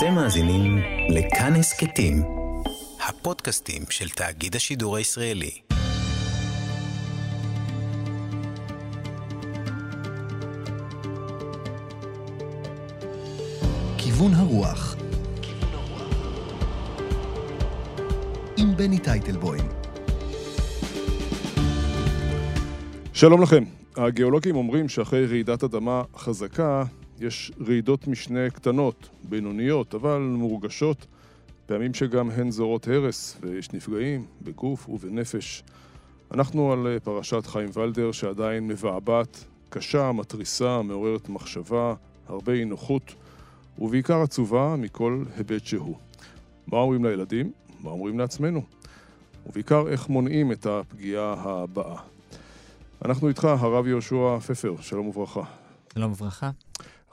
אתם מאזינים לכאן הסכתים, הפודקאסטים של תאגיד השידור הישראלי. כיוון הרוח עם בני טייטלבוים שלום לכם. הגיאולוגים אומרים שאחרי רעידת אדמה חזקה, יש רעידות משנה קטנות, בינוניות, אבל מורגשות, פעמים שגם הן זורות הרס, ויש נפגעים בגוף ובנפש. אנחנו על פרשת חיים ולדר שעדיין מבעבעת, קשה, מתריסה, מעוררת מחשבה, הרבה אי נוחות, ובעיקר עצובה מכל היבט שהוא. מה אומרים לילדים? מה אומרים לעצמנו? ובעיקר איך מונעים את הפגיעה הבאה. אנחנו איתך, הרב יהושע פפר, שלום וברכה. שלום וברכה.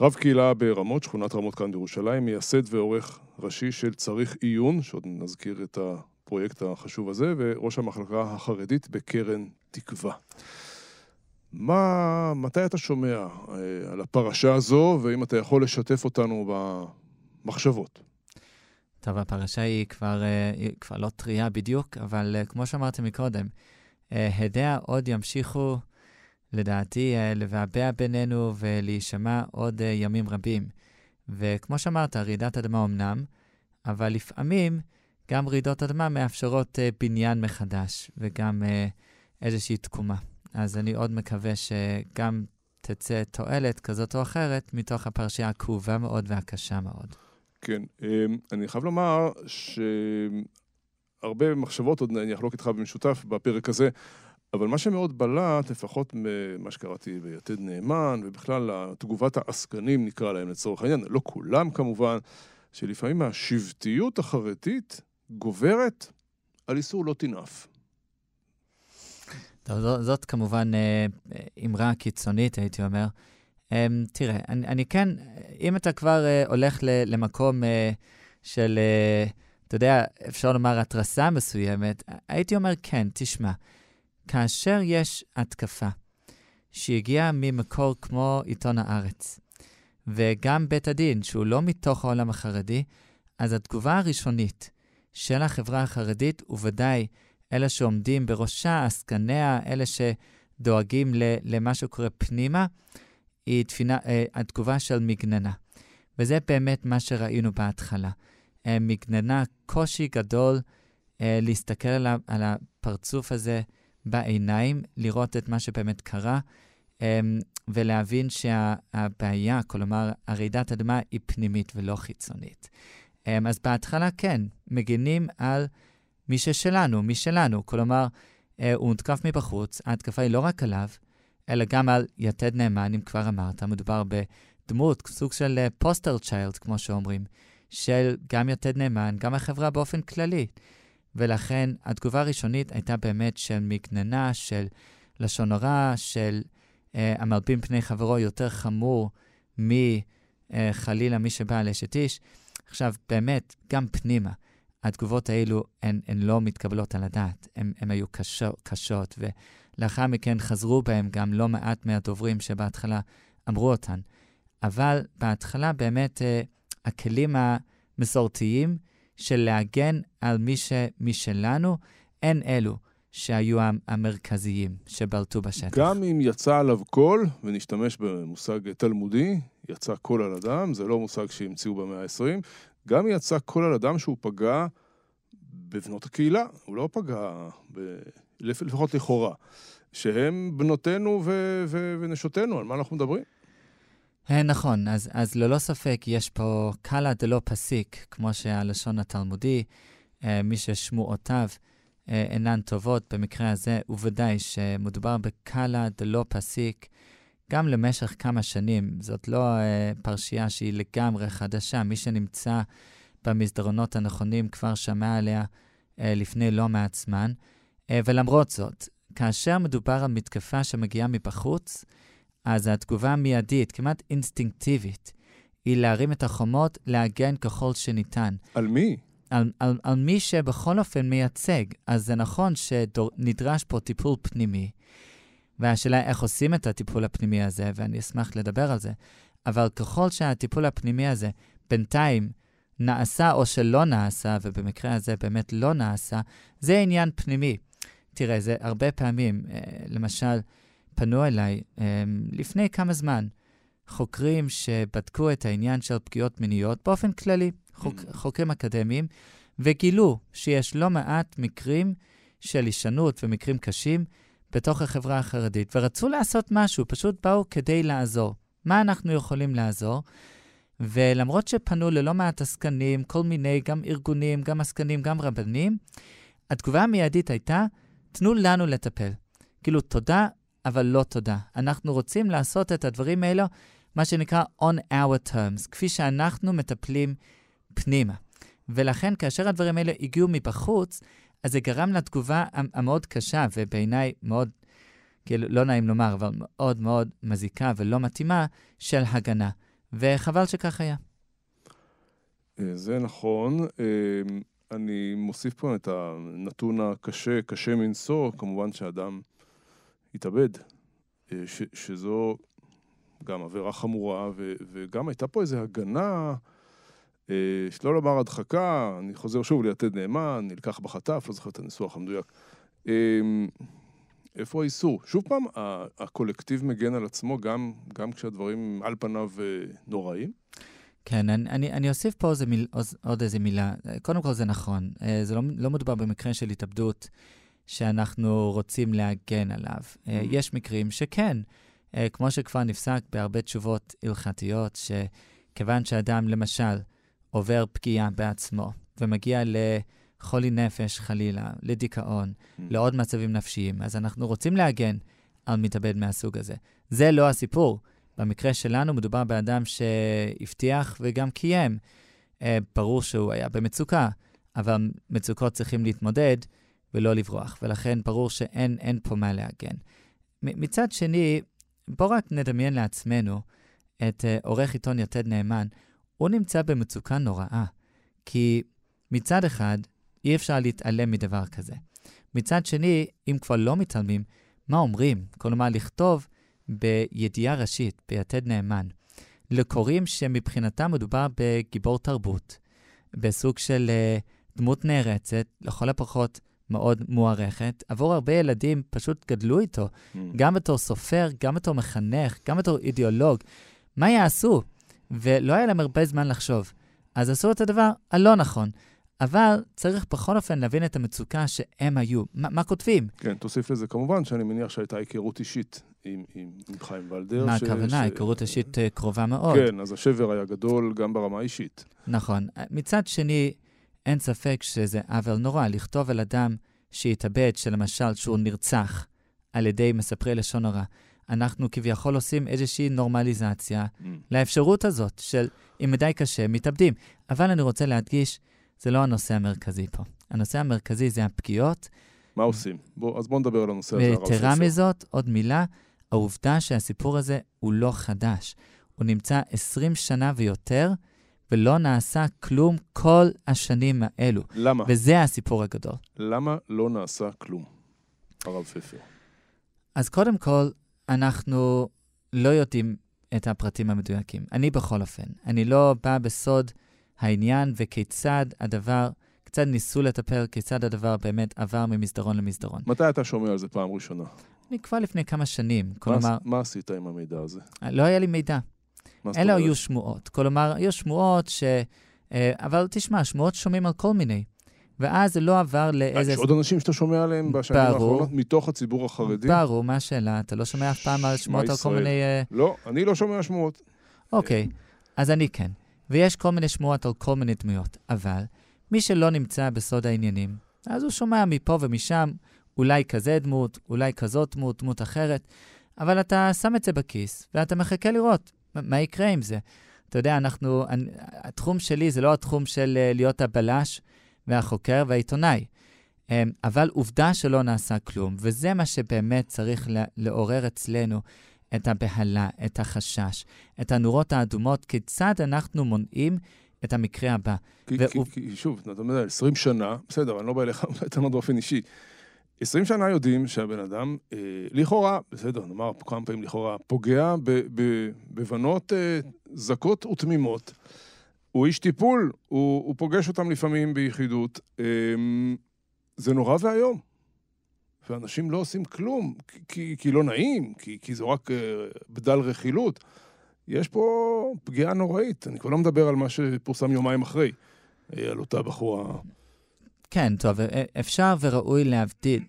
רב קהילה ברמות, שכונת רמות כאן בירושלים, מייסד ועורך ראשי של צריך עיון, שעוד נזכיר את הפרויקט החשוב הזה, וראש המחלקה החרדית בקרן תקווה. מה, מתי אתה שומע אה, על הפרשה הזו, והאם אתה יכול לשתף אותנו במחשבות? טוב, הפרשה היא כבר, אה, היא כבר לא טריה בדיוק, אבל אה, כמו שאמרתי מקודם, הדיה עוד ימשיכו, לדעתי, לבעבע בינינו ולהישמע עוד ימים רבים. וכמו שאמרת, רעידת אדמה אמנם, אבל לפעמים גם רעידות אדמה מאפשרות בניין מחדש וגם איזושהי תקומה. אז אני עוד מקווה שגם תצא תועלת כזאת או אחרת מתוך הפרשייה הכאובה מאוד והקשה מאוד. כן, אמ, אני חייב לומר שהרבה מחשבות עוד אני אחלוק איתך במשותף בפרק הזה, אבל מה שמאוד בלט, לפחות ממה שקראתי ביתד נאמן, ובכלל תגובת העסקנים נקרא להם לצורך העניין, לא כולם כמובן, שלפעמים השבטיות החרדית גוברת על איסור לא תנאף. טוב, זאת, זאת כמובן אה, אמרה קיצונית, הייתי אומר. אה, תראה, אני, אני כן, אם אתה כבר אה, הולך ל, למקום אה, של, אה, אתה יודע, אפשר לומר התרסה מסוימת, הייתי אומר כן, תשמע, כאשר יש התקפה שהגיעה ממקור כמו עיתון הארץ, וגם בית הדין, שהוא לא מתוך העולם החרדי, אז התגובה הראשונית של החברה החרדית, וודאי אלה שעומדים בראשה, עסקניה, אלה שדואגים למה שקורה פנימה, היא תפינה, אה, התגובה של מגננה. וזה באמת מה שראינו בהתחלה. אה, מגננה, קושי גדול אה, להסתכל על הפרצוף הזה בעיניים, לראות את מה שבאמת קרה, ולהבין שהבעיה, כלומר, הרעידת אדמה היא פנימית ולא חיצונית. אז בהתחלה כן, מגינים על מי ששלנו, מי שלנו. כלומר, אה, הוא הותקף מבחוץ, ההתקפה היא לא רק עליו, אלא גם על יתד נאמן, אם כבר אמרת. מדובר בדמות, סוג של פוסטר uh, צ'יילד, כמו שאומרים, של גם יתד נאמן, גם החברה באופן כללי. ולכן התגובה הראשונית הייתה באמת של מגננה, של לשון הרע, של uh, המלבין פני חברו יותר חמור מחלילה uh, מי שבא על אשת איש. עכשיו, באמת, גם פנימה. התגובות האלו הן, הן לא מתקבלות על הדעת, הן, הן היו קשו, קשות, ולאחר מכן חזרו בהן גם לא מעט מהדוברים שבהתחלה אמרו אותן. אבל בהתחלה באמת uh, הכלים המסורתיים של להגן על מי שמשלנו, הן אלו שהיו המרכזיים שבלטו בשטח. גם אם יצא עליו קול, ונשתמש במושג תלמודי, יצא קול על אדם, זה לא מושג שהמציאו במאה ה-20, גם יצא קול על אדם שהוא פגע בבנות הקהילה, הוא לא פגע, ב... לפחות לכאורה, שהם בנותינו ו... ו... ונשותינו, על מה אנחנו מדברים? אה, נכון, אז, אז ללא ספק יש פה קאלה דלא פסיק, כמו שהלשון התלמודי, אה, מי ששמועותיו אה, אינן טובות, במקרה הזה, וודאי שמדובר בקאלה דלא פסיק, גם למשך כמה שנים. זאת לא פרשייה שהיא לגמרי חדשה. מי שנמצא במסדרונות הנכונים כבר שמע עליה לפני לא מעט זמן. ולמרות זאת, כאשר מדובר על מתקפה שמגיעה מבחוץ, אז התגובה המיידית, כמעט אינסטינקטיבית, היא להרים את החומות, להגן ככל שניתן. על מי? על, על, על מי שבכל אופן מייצג. אז זה נכון שנדרש פה טיפול פנימי. והשאלה איך עושים את הטיפול הפנימי הזה, ואני אשמח לדבר על זה. אבל ככל שהטיפול הפנימי הזה בינתיים נעשה או שלא נעשה, ובמקרה הזה באמת לא נעשה, זה עניין פנימי. תראה, זה הרבה פעמים, אה, למשל, פנו אליי אה, לפני כמה זמן חוקרים שבדקו את העניין של פגיעות מיניות באופן כללי, חוק, mm. חוקרים אקדמיים, וגילו שיש לא מעט מקרים של הישנות ומקרים קשים בתוך החברה החרדית, ורצו לעשות משהו, פשוט באו כדי לעזור. מה אנחנו יכולים לעזור? ולמרות שפנו ללא מעט עסקנים, כל מיני, גם ארגונים, גם עסקנים, גם רבנים, התגובה המיידית הייתה, תנו לנו לטפל. כאילו, תודה, אבל לא תודה. אנחנו רוצים לעשות את הדברים האלו, מה שנקרא on our terms, כפי שאנחנו מטפלים פנימה. ולכן, כאשר הדברים האלה הגיעו מבחוץ, אז זה גרם לתגובה המאוד קשה, ובעיניי מאוד, כאילו, לא נעים לומר, אבל מאוד מאוד מזיקה ולא מתאימה, של הגנה. וחבל שכך היה. אה, זה נכון. אה, אני מוסיף פה את הנתון הקשה, קשה מנשוא, כמובן שאדם התאבד, אה, ש, שזו גם עבירה חמורה, ו, וגם הייתה פה איזו הגנה, שלא לומר הדחקה, אני חוזר שוב ליתד נאמן, נלקח בחטף, לא זוכר את הניסוח המדויק. איפה האיסור? שוב פעם, הקולקטיב מגן על עצמו גם, גם כשהדברים על פניו אה, נוראים? כן, אני, אני, אני אוסיף פה איזה מיל, עוד איזה מילה. קודם כל, זה נכון. אה, זה לא, לא מדובר במקרה של התאבדות שאנחנו רוצים להגן עליו. אה, mm. יש מקרים שכן, כמו שכבר נפסק בהרבה תשובות הלכתיות, שכיוון שאדם, למשל, עובר פגיעה בעצמו ומגיע ל... חולי נפש, חלילה, לדיכאון, mm. לעוד מצבים נפשיים. אז אנחנו רוצים להגן על מתאבד מהסוג הזה. זה לא הסיפור. במקרה שלנו מדובר באדם שהבטיח וגם קיים. אה, ברור שהוא היה במצוקה, אבל מצוקות צריכים להתמודד ולא לברוח, ולכן ברור שאין פה מה להגן. מצד שני, בואו רק נדמיין לעצמנו את uh, עורך עיתון יתד נאמן. הוא נמצא במצוקה נוראה, כי מצד אחד, אי אפשר להתעלם מדבר כזה. מצד שני, אם כבר לא מתעלמים, מה אומרים? כלומר, לכתוב בידיעה ראשית, ביתד נאמן, לקוראים שמבחינתם מדובר בגיבור תרבות, בסוג של uh, דמות נערצת, לכל הפחות מאוד מוערכת. עבור הרבה ילדים פשוט גדלו איתו, mm. גם בתור סופר, גם בתור מחנך, גם בתור אידיאולוג. מה יעשו? ולא היה להם הרבה זמן לחשוב. אז עשו את הדבר הלא נכון. אבל צריך בכל אופן להבין את המצוקה שהם היו. ما, מה כותבים? כן, תוסיף לזה כמובן שאני מניח שהייתה היכרות אישית עם, עם, עם חיים ולדר. מה ש... הכוונה? ש... היכרות אישית uh, קרובה מאוד. כן, אז השבר היה גדול גם ברמה האישית. נכון. מצד שני, אין ספק שזה עוול נורא לכתוב על אדם שהתאבד, שלמשל שהוא נרצח על ידי מספרי לשון הרע. אנחנו כביכול עושים איזושהי נורמליזציה mm. לאפשרות הזאת של אם מדי קשה, מתאבדים. אבל אני רוצה להדגיש, זה לא הנושא המרכזי פה. הנושא המרכזי זה הפגיעות. מה עושים? בוא, אז בואו נדבר על הנושא הזה. ויתרה מזאת, עוד מילה, העובדה שהסיפור הזה הוא לא חדש. הוא נמצא 20 שנה ויותר, ולא נעשה כלום כל השנים האלו. למה? וזה הסיפור הגדול. למה לא נעשה כלום, הרב פפר? אז קודם כל, אנחנו לא יודעים את הפרטים המדויקים. אני בכל אופן. אני לא בא בסוד העניין וכיצד הדבר, קצת ניסו לטפל, כיצד הדבר באמת עבר ממסדרון למסדרון. מתי אתה שומע על זה פעם ראשונה? אני כבר לפני כמה שנים. כלומר... מה עשית עם המידע הזה? לא היה לי מידע. אלה היו שמועות. כלומר, היו שמועות ש... אה, אבל תשמע, שמועות שומעים על כל מיני. ואז זה לא עבר לאיזה... יש עוד אנשים שאתה שומע עליהם בשנים האחרונות מתוך הציבור החרדי? ברור, מה השאלה? אתה לא שומע אף פעם על שמועות על כל מיני... אה, לא, אני לא שומע שמועות. אוקיי, אז אני כן. ויש כל מיני שמועות על כל מיני דמויות, אבל מי שלא נמצא בסוד העניינים, אז הוא שומע מפה ומשם, אולי כזה דמות, אולי כזאת דמות, דמות אחרת, אבל אתה שם את זה בכיס, ואתה מחכה לראות מה יקרה עם זה. אתה יודע, אנחנו, אני, התחום שלי זה לא התחום של uh, להיות הבלש והחוקר והעיתונאי, um, אבל עובדה שלא נעשה כלום, וזה מה שבאמת צריך לעורר אצלנו את הבהלה, את החשש, את הנורות האדומות, כיצד אנחנו מונעים את המקרה הבא. כי, והוא... כי, כי שוב, אתה אומר, 20 שנה, בסדר, אני לא בא אליך בטענות באופן אישי. 20 שנה יודעים שהבן אדם, אה, לכאורה, בסדר, נאמר כמה פעמים לכאורה, פוגע ב, ב, בבנות אה, זכות ותמימות. הוא איש טיפול, הוא, הוא פוגש אותם לפעמים ביחידות. אמ, זה נורא ואיום. ואנשים לא עושים כלום, כי, כי, לא נעים, כי, כי זה רק אה, בדל רכילות. יש פה פגיעה נוראית. אני כבר לא מדבר על מה שפורסם יומיים אחרי, אה, על אותה בחורה. כן, טוב, אפשר וראוי להבדיל,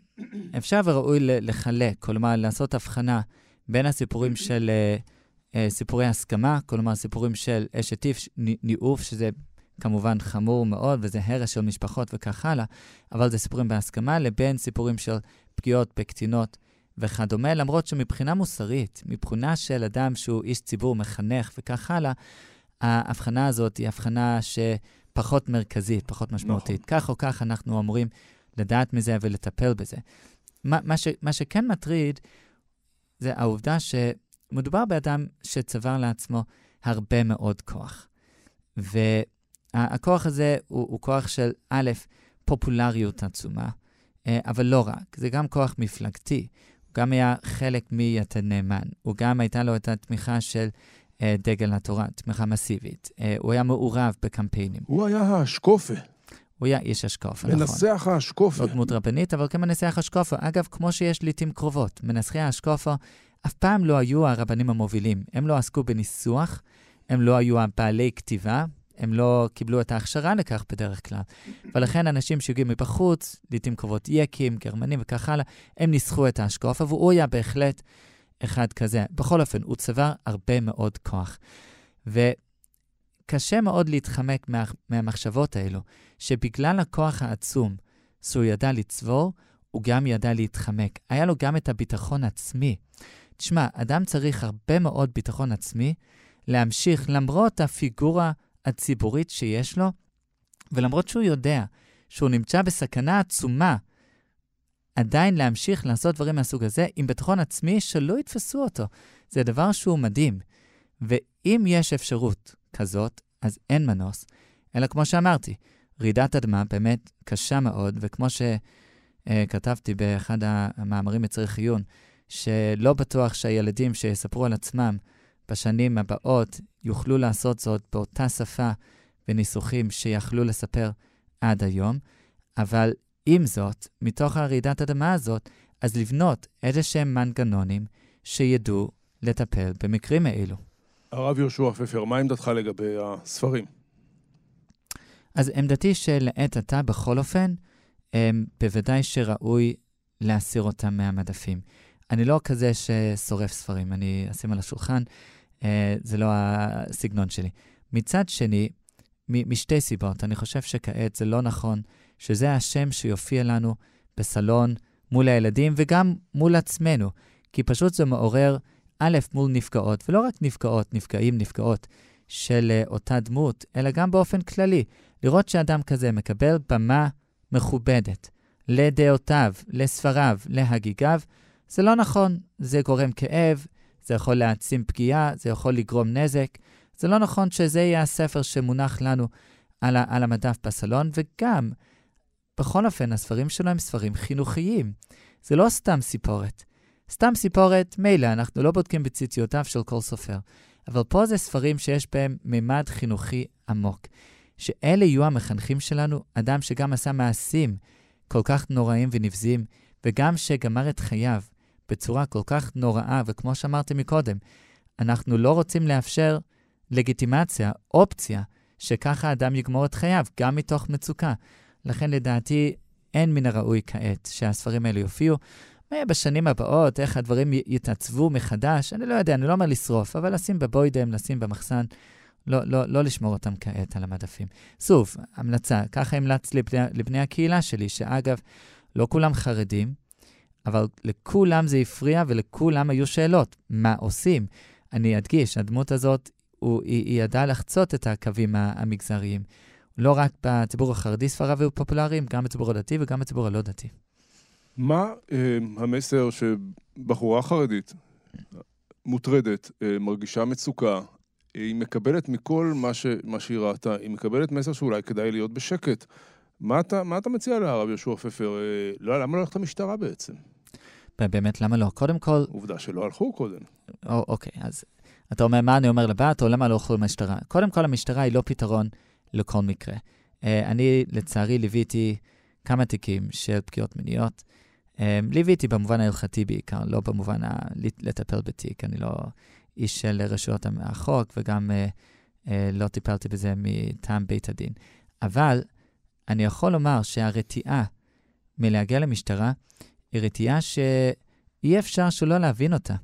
אפשר וראוי לחלק, כלומר, לעשות הבחנה בין הסיפורים של סיפורי הסכמה, כלומר, סיפורים של אשת טיף, ניאוף, שזה כמובן חמור מאוד, וזה הרס של משפחות וכך הלאה, אבל זה סיפורים בהסכמה, לבין סיפורים של פגיעות בקטינות וכדומה, למרות שמבחינה מוסרית, מבחינה של אדם שהוא איש ציבור, מחנך וכך הלאה, ההבחנה הזאת היא הבחנה שפחות מרכזית, פחות משמעותית. נכון. כך או כך אנחנו אמורים לדעת מזה ולטפל בזה. מה, מה, ש, מה שכן מטריד זה העובדה שמדובר באדם שצבר לעצמו הרבה מאוד כוח. והכוח הזה הוא, הוא כוח של, א', פופולריות עצומה, אה, אבל לא רק, זה גם כוח מפלגתי. הוא גם היה חלק מיתד נאמן. הוא גם הייתה לו את התמיכה של דגל התורה, תמיכה מסיבית. אה, הוא היה מעורב בקמפיינים. הוא היה האשקופה. הוא היה איש אשקופה, נכון. מנסח האשקופה. לא דמות רבנית, אבל כמנסח אשקופה. אגב, כמו שיש לעיתים קרובות, מנסחי האשקופה אף פעם לא היו הרבנים המובילים. הם לא עסקו בניסוח, הם לא היו הבעלי כתיבה, הם לא קיבלו את ההכשרה לכך בדרך כלל. ולכן אנשים שהגיעו מבחוץ, לעיתים קרובות יקים, גרמנים וכך הלאה, הם ניסחו את האשקוף, והוא היה בהחלט אחד כזה. בכל אופן, הוא צבר הרבה מאוד כוח. וקשה מאוד להתחמק מה, מהמחשבות האלו, שבגלל הכוח העצום שהוא ידע לצבור, הוא גם ידע להתחמק. היה לו גם את הביטחון עצמי. תשמע, אדם צריך הרבה מאוד ביטחון עצמי להמשיך, למרות הפיגורה הציבורית שיש לו, ולמרות שהוא יודע שהוא נמצא בסכנה עצומה, עדיין להמשיך לעשות דברים מהסוג הזה עם ביטחון עצמי שלא יתפסו אותו. זה דבר שהוא מדהים. ואם יש אפשרות כזאת, אז אין מנוס. אלא כמו שאמרתי, רעידת אדמה באמת קשה מאוד, וכמו שכתבתי באחד המאמרים מצריך עיון, שלא בטוח שהילדים שיספרו על עצמם בשנים הבאות יוכלו לעשות זאת באותה שפה וניסוחים שיכלו לספר עד היום, אבל עם זאת, מתוך הרעידת אדמה הזאת, אז לבנות איזה שהם מנגנונים שידעו לטפל במקרים האלו. הרב יהושע פפר, מה עמדתך לגבי הספרים? אז עמדתי שלעת עתה, בכל אופן, הם, בוודאי שראוי להסיר אותם מהמדפים. אני לא כזה ששורף ספרים, אני אשים על השולחן. אה, זה לא הסגנון שלי. מצד שני, משתי סיבות, אני חושב שכעת זה לא נכון שזה השם שיופיע לנו בסלון מול הילדים וגם מול עצמנו, כי פשוט זה מעורר, א', מול נפגעות, ולא רק נפגעות, נפגעים, נפגעות של אה, אותה דמות, אלא גם באופן כללי, לראות שאדם כזה מקבל במה מכובדת לדעותיו, לספריו, להגיגיו, זה לא נכון, זה גורם כאב, זה יכול להעצים פגיעה, זה יכול לגרום נזק. זה לא נכון שזה יהיה הספר שמונח לנו על, על המדף בסלון, וגם, בכל אופן, הספרים שלו הם ספרים חינוכיים. זה לא סתם סיפורת. סתם סיפורת, מילא, אנחנו לא בודקים בציציותיו של כל סופר. אבל פה זה ספרים שיש בהם מימד חינוכי עמוק. שאלה יהיו המחנכים שלנו, אדם שגם עשה מעשים כל כך נוראים ונבזיים, וגם שגמר את חייו בצורה כל כך נוראה, וכמו שאמרתי מקודם, אנחנו לא רוצים לאפשר לגיטימציה, אופציה, שככה אדם יגמור את חייו, גם מתוך מצוקה. לכן לדעתי אין מן הראוי כעת שהספרים האלה יופיעו. מה בשנים הבאות, איך הדברים יתעצבו מחדש, אני לא יודע, אני לא אומר לשרוף, אבל לשים בבוידם, לשים במחסן, לא, לא, לא לשמור אותם כעת על המדפים. שוב, המלצה, ככה המלץ לבני, לבני הקהילה שלי, שאגב, לא כולם חרדים, אבל לכולם זה הפריע ולכולם היו שאלות, מה עושים? אני אדגיש, הדמות הזאת, הוא, היא, היא ידעה לחצות את הקווים המגזריים. לא רק בציבור החרדי ספריו היו פופולריים, גם בציבור הדתי וגם בציבור הלא דתי. מה אה, המסר שבחורה חרדית מוטרדת, אה, מרגישה מצוקה, היא מקבלת מכל מה, ש, מה שהיא ראתה, היא מקבלת מסר שאולי כדאי להיות בשקט. מה אתה, מה אתה מציע לה, הרב יהושע פפר? אה, לא, למה לא ללכת למשטרה בעצם? באמת, למה לא? קודם כל... עובדה שלא הלכו קודם. או, אוקיי, אז, אתה אומר, מה אני אומר לבת, או למה לא הולכו למשטרה? קודם כל, המשטרה היא לא פתרון לכל מקרה. אה, אני, לצערי, ליוויתי כמה תיקים של פגיעות מיניות. אה, ליוויתי במובן ההלכתי בעיקר, לא במובן ה... לטפל בתיק. אני לא איש של רשויות החוק, וגם אה, לא טיפלתי בזה מטעם בית הדין. אבל אני יכול לומר שהרתיעה מלהגיע למשטרה היא רתיעה שאי אפשר שלא להבין אותה.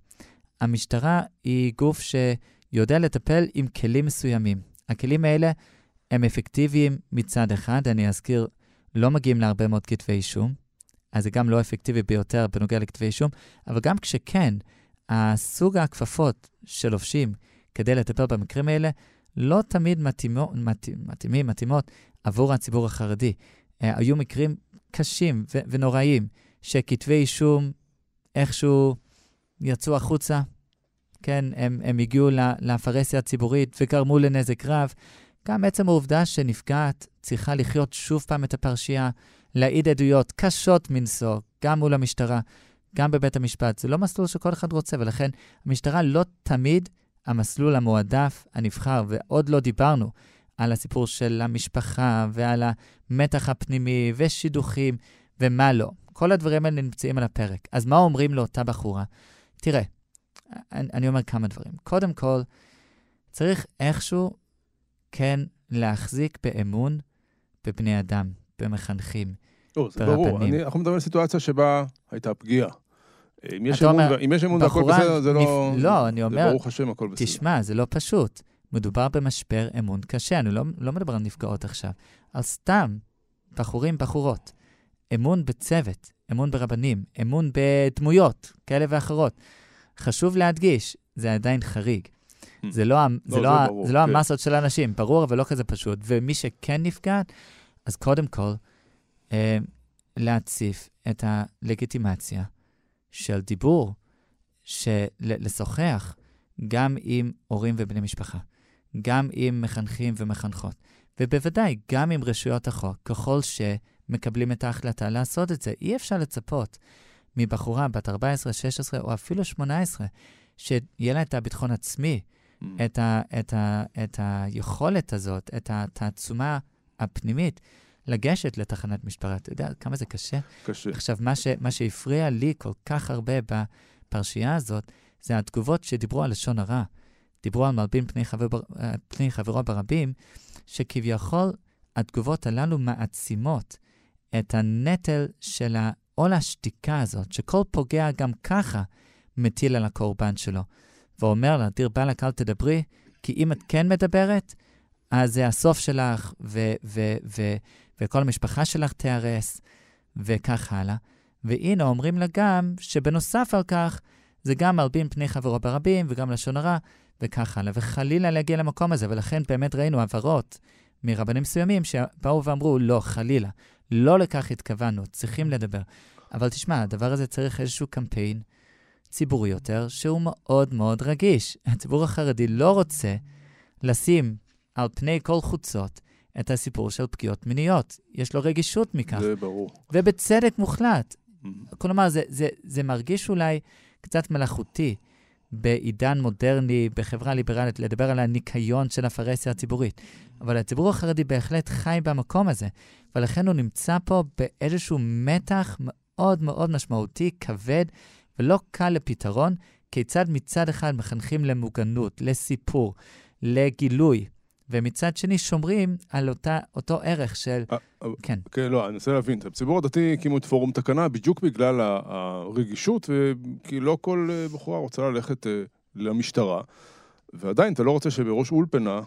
המשטרה היא גוף שיודע לטפל עם כלים מסוימים. הכלים האלה הם אפקטיביים מצד אחד, אני אזכיר, לא מגיעים להרבה מאוד כתבי אישום, אז זה גם לא אפקטיבי ביותר בנוגע לכתבי אישום, אבל גם כשכן, הסוג הכפפות שלובשים כדי לטפל במקרים האלה לא תמיד מתאימו, מתאים, מתאימים, מתאימות עבור הציבור החרדי. Uh, היו מקרים קשים ו- ונוראיים שכתבי אישום איכשהו יצאו החוצה, כן, הם, הם הגיעו לפרהסיה הציבורית וגרמו לנזק רב. גם עצם העובדה שנפגעת צריכה לחיות שוב פעם את הפרשייה, להעיד עדויות קשות מנשוא, גם מול המשטרה, גם בבית המשפט. זה לא מסלול שכל אחד רוצה, ולכן המשטרה לא תמיד המסלול המועדף, הנבחר, ועוד לא דיברנו על הסיפור של המשפחה ועל המתח הפנימי ושידוכים ומה לא. כל הדברים האלה נמצאים על הפרק. אז מה אומרים לאותה בחורה? תראה, אני, אומר כמה דברים. קודם כל, צריך איכשהו כן להחזיק באמון בבני אדם, במחנכים, לא, זה ברור. אני, אנחנו מדברים על סיטואציה שבה הייתה פגיעה. אם יש אמון, אומר, אם יש אמון והכל בסדר, זה לא... נפ... לא, אני אומר... זה ברוך השם, הכל בסדר. תשמע, זה לא פשוט. מדובר במשבר אמון קשה, אני לא, לא מדבר על נפגעות עכשיו, על סתם בחורים, בחורות. אמון בצוות, אמון ברבנים, אמון בדמויות כאלה ואחרות. חשוב להדגיש, זה עדיין חריג. Hmm. זה לא, לא, זה לא, זה ברור, זה לא כן. המסות של האנשים, ברור, אבל לא כזה פשוט. ומי שכן נפגעת, אז קודם כל, אה, להציף את הלגיטימציה של דיבור, של לשוחח גם עם הורים ובני משפחה, גם עם מחנכים ומחנכות, ובוודאי גם עם רשויות החוק, ככל שמקבלים את ההחלטה לעשות את זה. אי אפשר לצפות מבחורה בת 14, 16 או אפילו 18, שיהיה לה את הביטחון עצמי, mm. את, ה, את, ה, את היכולת הזאת, את התעצומה הפנימית, לגשת לתחנת משטרה. אתה יודע כמה זה קשה? קשה. עכשיו, מה, ש, מה שהפריע לי כל כך הרבה בפרשייה הזאת, זה התגובות שדיברו על לשון הרע. דיברו על מלבין פני, חבר, פני חברו ברבים, שכביכול התגובות הללו מעצימות את הנטל של עול השתיקה הזאת, שכל פוגע גם ככה מטיל על הקורבן שלו. ואומר לה, דיר באלק, אל תדברי, כי אם את כן מדברת, אז זה הסוף שלך, ו- ו- ו- וכל המשפחה שלך תיהרס, וכך הלאה. והנה, אומרים לה גם שבנוסף על כך, זה גם מלבין פני חברו ברבים, וגם לשון הרע, וכך הלאה. וחלילה להגיע למקום הזה, ולכן באמת ראינו הבהרות מרבנים מסוימים שבאו ואמרו, לא, חלילה, לא לכך התכוונו, צריכים לדבר. אבל תשמע, הדבר הזה צריך איזשהו קמפיין ציבורי יותר, שהוא מאוד מאוד רגיש. הציבור החרדי לא רוצה לשים על פני כל חוצות את הסיפור של פגיעות מיניות. יש לו רגישות מכך. זה ברור. ובצדק מוחלט. Mm-hmm. כלומר, זה, זה, זה מרגיש אולי קצת מלאכותי בעידן מודרני, בחברה ליברלית, לדבר על הניקיון של הפרהסיה הציבורית. אבל הציבור החרדי בהחלט חי במקום הזה, ולכן הוא נמצא פה באיזשהו מתח מאוד מאוד משמעותי, כבד, ולא קל לפתרון, כיצד מצד אחד מחנכים למוגנות, לסיפור, לגילוי, ומצד שני שומרים על אותה, אותו ערך של... 아, אה, אה, כן. כן, לא, אני מנסה להבין. בציבור הדתי הקימו את פורום תקנה בדיוק בגלל הרגישות, כי לא כל אה, בחורה רוצה ללכת למשטרה, ועדיין אתה לא רוצה שבראש אולפנה,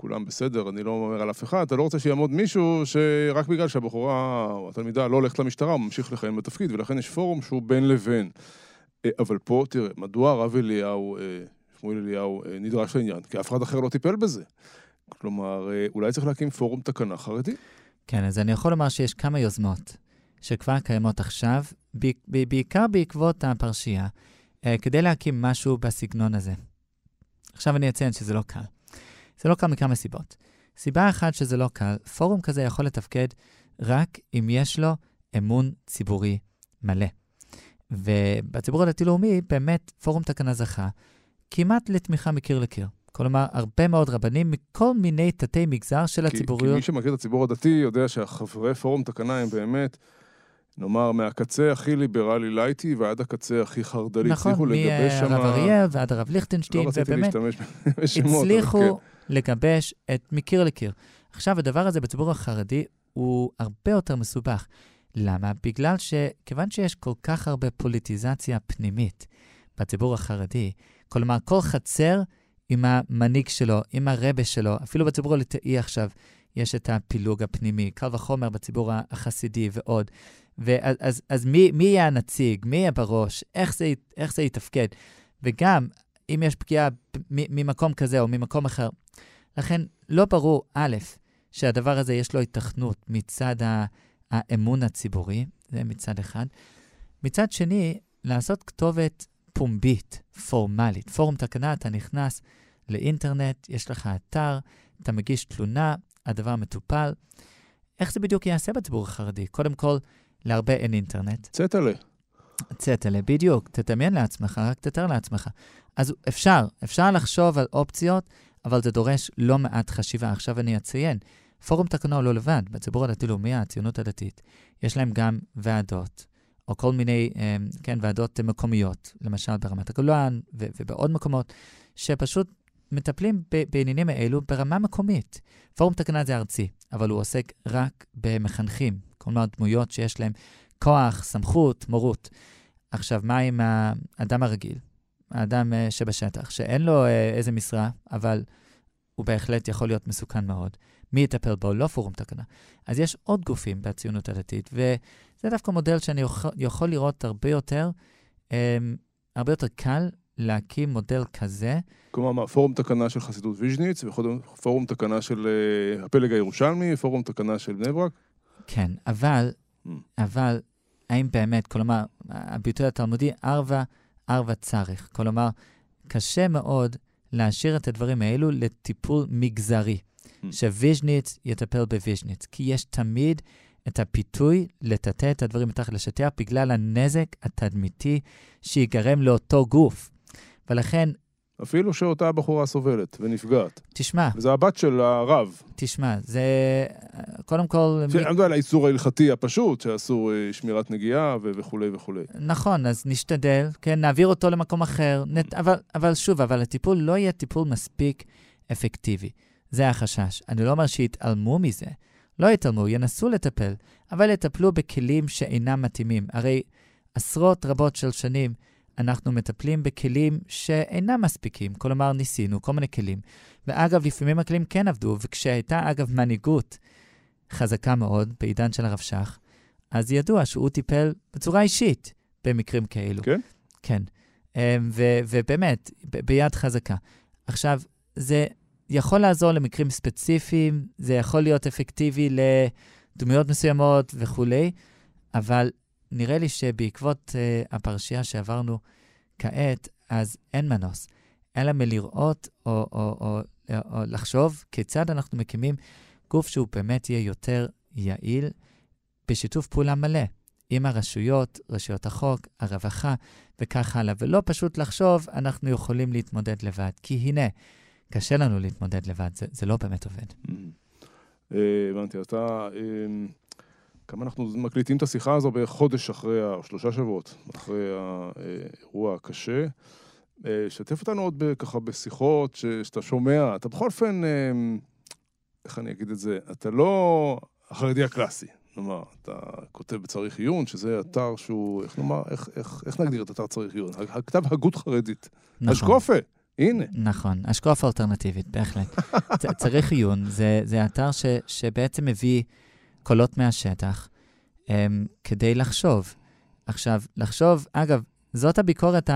כולם בסדר, אני לא אומר על אף אחד, אתה לא רוצה שיעמוד מישהו שרק בגלל שהבחורה או התלמידה לא הולכת למשטרה, הוא ממשיך לכהן בתפקיד, ולכן יש פורום שהוא בין לבין. אבל פה, תראה, מדוע הרב אליהו... שמואל אליהו אה, נדרש לעניין, כי אף אחד אחר לא טיפל בזה. כלומר, אה, אולי צריך להקים פורום תקנה חרדי. כן, אז אני יכול לומר שיש כמה יוזמות שכבר קיימות עכשיו, בעיקר בעקבות הפרשייה, אה, כדי להקים משהו בסגנון הזה. עכשיו אני אציין שזה לא קל. זה לא קל מכמה סיבות. סיבה אחת שזה לא קל, פורום כזה יכול לתפקד רק אם יש לו אמון ציבורי מלא. ובציבור הדתי-לאומי, באמת, פורום תקנה זכה כמעט לתמיכה מקיר לקיר. כלומר, הרבה מאוד רבנים מכל מיני תתי מגזר של כי, הציבוריות. כי מי שמכיר את הציבור הדתי יודע שהחברי פורום תקנה הם באמת, נאמר, מהקצה הכי ליברלי לייטי ועד הקצה הכי חרד"לי. נכון, הצליחו לגבש שם... מהרב אריאל ועד הרב לא ליכטנשטיין, רציתי ובאמת, להשתמש הצליחו כן. לגבש את מקיר לקיר. עכשיו, הדבר הזה בציבור החרדי הוא הרבה יותר מסובך. למה? בגלל שכיוון שיש כל כך הרבה פוליטיזציה פנימית בציבור החרדי, כלומר, כל חצר עם המנהיג שלו, עם הרבה שלו, אפילו בציבור הליטאי עכשיו, יש את הפילוג הפנימי, קל וחומר בציבור החסידי ועוד. ואז אז, אז מי, מי יהיה הנציג? מי יהיה בראש? איך זה, איך זה יתפקד? וגם, אם יש פגיעה ממקום כזה או ממקום אחר. לכן, לא ברור, א', שהדבר הזה יש לו התכנות מצד האמון הציבורי, זה מצד אחד. מצד שני, לעשות כתובת פומבית, פורמלית. פורום תקנה, אתה נכנס לאינטרנט, יש לך אתר, אתה מגיש תלונה, הדבר מטופל. איך זה בדיוק ייעשה בציבור החרדי? קודם כל, להרבה אין אינטרנט. צטלה. צטלה, בדיוק. תדמיין לעצמך, רק תתאר לעצמך. אז אפשר, אפשר לחשוב על אופציות, אבל זה דורש לא מעט חשיבה. עכשיו אני אציין, פורום תקנה הוא לא לבד. בציבור הדתי-לאומי, הציונות הדתית, יש להם גם ועדות, או כל מיני, אה, כן, ועדות מקומיות, למשל ברמת הגולן ו- ובעוד מקומות, שפשוט מטפלים בעניינים האלו ברמה מקומית. פורום תקנה זה ארצי, אבל הוא עוסק רק במחנכים, כלומר דמויות שיש להם כוח, סמכות, מורות. עכשיו, מה עם האדם הרגיל, האדם אה, שבשטח, שאין לו אה, איזה משרה, אבל הוא בהחלט יכול להיות מסוכן מאוד. מי יטפל בו? לא פורום תקנה. אז יש עוד גופים בציונות הדתית, וזה דווקא מודל שאני יכול, יכול לראות הרבה יותר, אה, הרבה יותר קל להקים מודל כזה. כלומר, מה, פורום תקנה של חסידות ויז'ניץ, ופורום תקנה של uh, הפלג הירושלמי, פורום תקנה של בני ברק? כן, אבל. אבל, האם באמת, כלומר, הביטוי התלמודי, ערווה, ערווה צריך. כלומר, קשה מאוד להשאיר את הדברים האלו לטיפול מגזרי, Mm. שוויז'ניץ יטפל בוויז'ניץ, כי יש תמיד את הפיתוי לטאטא את הדברים מתחת לשטיח בגלל הנזק התדמיתי שיגרם לאותו גוף. ולכן, אפילו שאותה בחורה סובלת ונפגעת. תשמע, וזה הבת של הרב. תשמע, זה קודם כל... מי- שעמדו על האיסור ההלכתי הפשוט, שאסור אה, שמירת נגיעה ו- וכולי וכולי. נכון, אז נשתדל, כן, נעביר אותו למקום אחר, נת... אבל, אבל שוב, אבל הטיפול לא יהיה טיפול מספיק אפקטיבי. זה החשש. אני לא אומר שיתעלמו מזה. לא יתעלמו, ינסו לטפל, אבל יטפלו בכלים שאינם מתאימים. הרי עשרות רבות של שנים אנחנו מטפלים בכלים שאינם מספיקים. כלומר, ניסינו כל מיני כלים. ואגב, לפעמים הכלים כן עבדו, וכשהייתה, אגב, מנהיגות חזקה מאוד בעידן של הרב שך, אז ידוע שהוא טיפל בצורה אישית במקרים כאלו. כן? כן. אמ, ו- ובאמת, ב- ביד חזקה. עכשיו, זה יכול לעזור למקרים ספציפיים, זה יכול להיות אפקטיבי לדמויות מסוימות וכולי, אבל נראה לי שבעקבות uh, הפרשייה שעברנו כעת, אז אין מנוס, אלא מלראות או, או, או, או, או לחשוב כיצד אנחנו מקימים גוף שהוא באמת יהיה יותר יעיל, בשיתוף פעולה מלא עם הרשויות, רשויות החוק, הרווחה וכך הלאה, ולא פשוט לחשוב, אנחנו יכולים להתמודד לבד. כי הנה, קשה לנו להתמודד לבד, זה, זה לא באמת עובד. אה, הבנתי, אתה... כמה אנחנו מקליטים את השיחה הזו בחודש אחרי, או שלושה שבועות, אחרי האירוע הקשה. אה, שתף אותנו עוד ככה בשיחות ש- שאתה שומע, אתה בכל אופן, אה, איך אני אגיד את זה, אתה לא החרדי הקלאסי. כלומר, אתה כותב בצריך עיון, שזה אתר שהוא, איך נאמר, איך, איך, איך נגדיר את אתר צריך עיון? הכתב הגות חרדית. נכון. אשקופה, הנה. נכון, השקוף אלטרנטיבית, בהחלט. צריך עיון, זה, זה אתר ש, שבעצם מביא קולות מהשטח כדי לחשוב. עכשיו, לחשוב, אגב, זאת הביקורת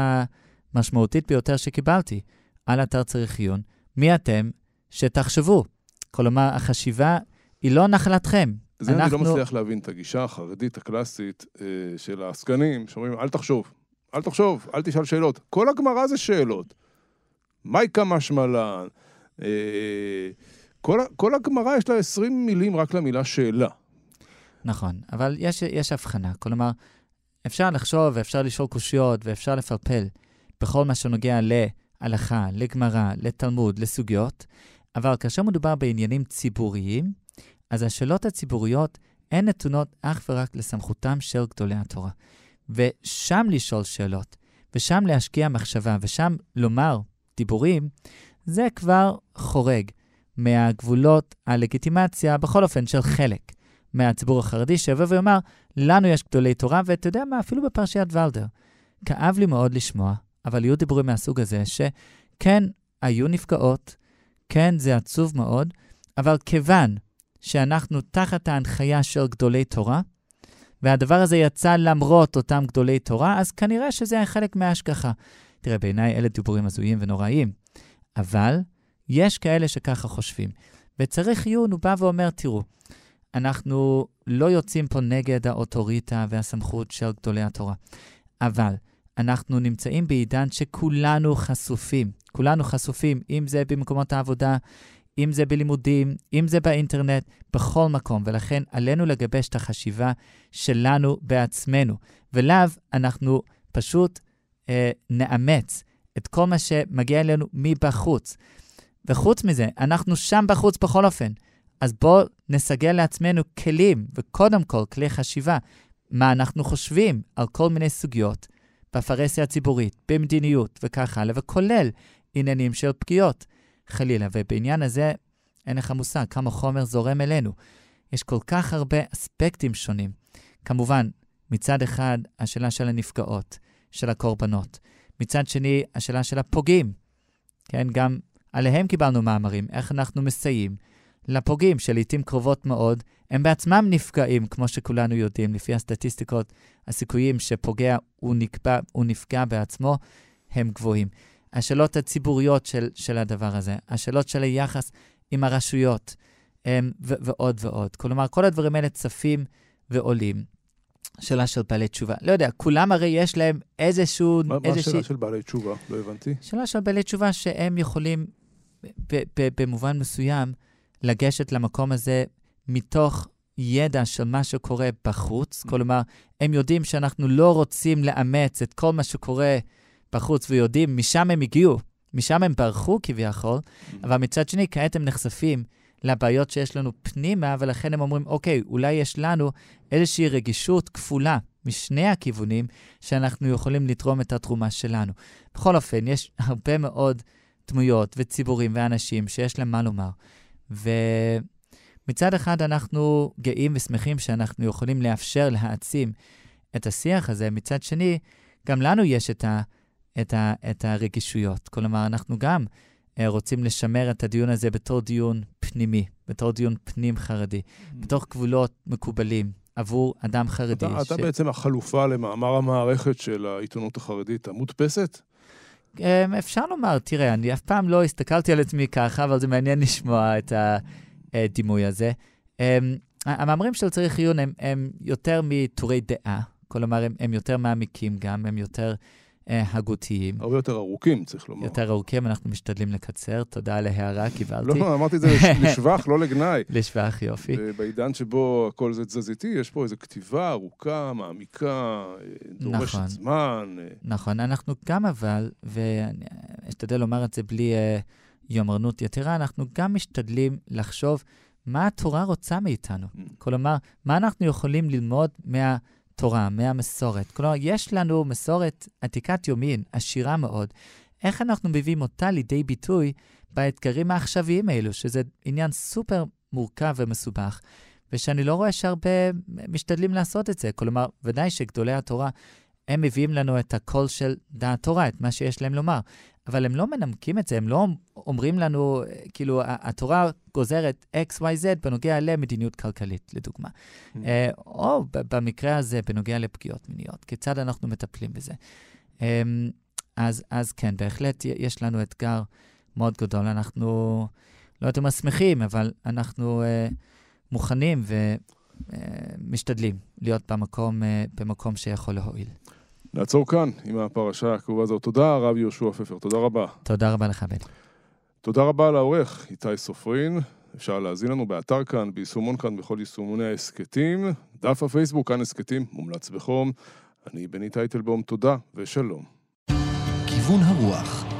המשמעותית ביותר שקיבלתי על אתר צריך עיון. מי אתם שתחשבו? כלומר, החשיבה היא לא נחלתכם. זה אנחנו- אני לא מצליח להבין את הגישה החרדית הקלאסית אה, של העסקנים, שאומרים, אל תחשוב, אל תחשוב, אל תשאל שאלות. כל הגמרא זה שאלות. מייקה משמלן, אה, כל, כל הגמרא יש לה 20 מילים רק למילה שאלה. נכון, אבל יש, יש הבחנה. כלומר, אפשר לחשוב ואפשר לשאול קושיות ואפשר לפלפל בכל מה שנוגע להלכה, לגמרא, לתלמוד, לסוגיות, אבל כאשר מדובר בעניינים ציבוריים, אז השאלות הציבוריות הן נתונות אך ורק לסמכותם של גדולי התורה. ושם לשאול שאלות, ושם להשקיע מחשבה, ושם לומר דיבורים, זה כבר חורג מהגבולות הלגיטימציה, בכל אופן, של חלק מהציבור החרדי, שיבוא ויאמר, לנו יש גדולי תורה, ואתה יודע מה, אפילו בפרשיית ולדר. כאב לי מאוד לשמוע, אבל יהיו דיבורים מהסוג הזה, שכן, היו נפגעות, כן, זה עצוב מאוד, אבל כיוון שאנחנו תחת ההנחיה של גדולי תורה, והדבר הזה יצא למרות אותם גדולי תורה, אז כנראה שזה היה חלק מההשגחה. תראה, בעיניי אלה דיבורים הזויים ונוראים, אבל יש כאלה שככה חושבים. וצריך עיון, הוא בא ואומר, תראו, אנחנו לא יוצאים פה נגד האוטוריטה והסמכות של גדולי התורה, אבל אנחנו נמצאים בעידן שכולנו חשופים. כולנו חשופים, אם זה במקומות העבודה, אם זה בלימודים, אם זה באינטרנט, בכל מקום, ולכן עלינו לגבש את החשיבה שלנו בעצמנו, ולאו אנחנו פשוט אה, נאמץ את כל מה שמגיע אלינו מבחוץ. וחוץ מזה, אנחנו שם בחוץ בכל אופן. אז בואו נסגל לעצמנו כלים, וקודם כל כלי חשיבה, מה אנחנו חושבים על כל מיני סוגיות בפרהסיה הציבורית, במדיניות וכך הלאה, וכולל עניינים של פגיעות, חלילה. ובעניין הזה, אין לך מושג כמה חומר זורם אלינו. יש כל כך הרבה אספקטים שונים. כמובן, מצד אחד, השאלה של הנפגעות, של הקורבנות. מצד שני, השאלה של הפוגעים. כן, גם עליהם קיבלנו מאמרים, איך אנחנו מסייעים לפוגעים, שלעיתים קרובות מאוד, הם בעצמם נפגעים, כמו שכולנו יודעים, לפי הסטטיסטיקות, הסיכויים שפוגע הוא, נקבע, הוא נפגע בעצמו הם גבוהים. השאלות הציבוריות של, של הדבר הזה, השאלות של היחס עם הרשויות, הם, ו- ועוד ועוד. כלומר, כל הדברים האלה צפים ועולים. שאלה של בעלי תשובה. לא יודע, כולם הרי יש להם איזשהו... מה, איזושהי... מה השאלה של בעלי תשובה? לא הבנתי. שאלה של בעלי תשובה שהם יכולים ב- ב- במובן מסוים לגשת למקום הזה מתוך ידע של מה שקורה בחוץ. Mm. כלומר, הם יודעים שאנחנו לא רוצים לאמץ את כל מה שקורה בחוץ, ויודעים, משם הם הגיעו, משם הם ברחו כביכול, mm. אבל מצד שני, כעת הם נחשפים לבעיות שיש לנו פנימה, ולכן הם אומרים, אוקיי, אולי יש לנו איזושהי רגישות כפולה משני הכיוונים, שאנחנו יכולים לתרום את התרומה שלנו. בכל אופן, יש הרבה מאוד דמויות וציבורים ואנשים שיש להם מה לומר. ומצד אחד אנחנו גאים ושמחים שאנחנו יכולים לאפשר להעצים את השיח הזה, מצד שני, גם לנו יש את, ה, את, ה, את הרגישויות. כלומר, אנחנו גם uh, רוצים לשמר את הדיון הזה בתור דיון פנימי, בתור דיון פנים-חרדי, mm. בתוך גבולות מקובלים עבור אדם חרדי. אתה, ש... אתה בעצם החלופה למאמר המערכת של העיתונות החרדית המודפסת? אמ, אפשר לומר, תראה, אני אף פעם לא הסתכלתי על עצמי ככה, אבל זה מעניין לשמוע את הדימוי הזה. אמ, המאמרים של צריך עיון הם, הם יותר מטורי דעה, כלומר, הם, הם יותר מעמיקים גם, הם יותר אה, הגותיים. הרבה יותר ארוכים, צריך לומר. יותר ארוכים, אנחנו משתדלים לקצר. תודה על ההערה, קיבלתי. לא, אמרתי את זה לשבח, לא לגנאי. לשבח, יופי. בעידן שבו הכל זה תזזיתי, יש פה איזו כתיבה ארוכה, מעמיקה, דורשת נכון, זמן. נכון, אנחנו גם אבל, ואני אשתדל לומר את זה בלי יומרנות יתרה, אנחנו גם משתדלים לחשוב מה התורה רוצה מאיתנו. Mm. כלומר, מה אנחנו יכולים ללמוד מה... תורה, מהמסורת. כלומר, יש לנו מסורת עתיקת יומין, עשירה מאוד. איך אנחנו מביאים אותה לידי ביטוי באתגרים העכשוויים האלו, שזה עניין סופר מורכב ומסובך, ושאני לא רואה שהרבה משתדלים לעשות את זה. כלומר, ודאי שגדולי התורה, הם מביאים לנו את הקול של דעת תורה, את מה שיש להם לומר. אבל הם לא מנמקים את זה, הם לא אומרים לנו, כאילו, התורה גוזרת X, Y, Z בנוגע למדיניות כלכלית, לדוגמה. Mm. אה, או במקרה הזה, בנוגע לפגיעות מיניות, כיצד אנחנו מטפלים בזה. אמ, אז, אז כן, בהחלט יש לנו אתגר מאוד גדול. אנחנו, לא יודעת אם שמחים, אבל אנחנו uh, מוכנים ומשתדלים uh, להיות במקום, uh, במקום שיכול להועיל. נעצור כאן עם הפרשה הכאובה הזאת. תודה, הרב יהושע פפר. תודה רבה. תודה רבה לך, בן. תודה רבה לעורך איתי סופרין. אפשר להזין לנו באתר כאן, ביישומון כאן, בכל יישומוני ההסכתים. דף הפייסבוק, כאן הסכתים, מומלץ בחום. אני בני טייטלבום, תודה ושלום. כיוון הרוח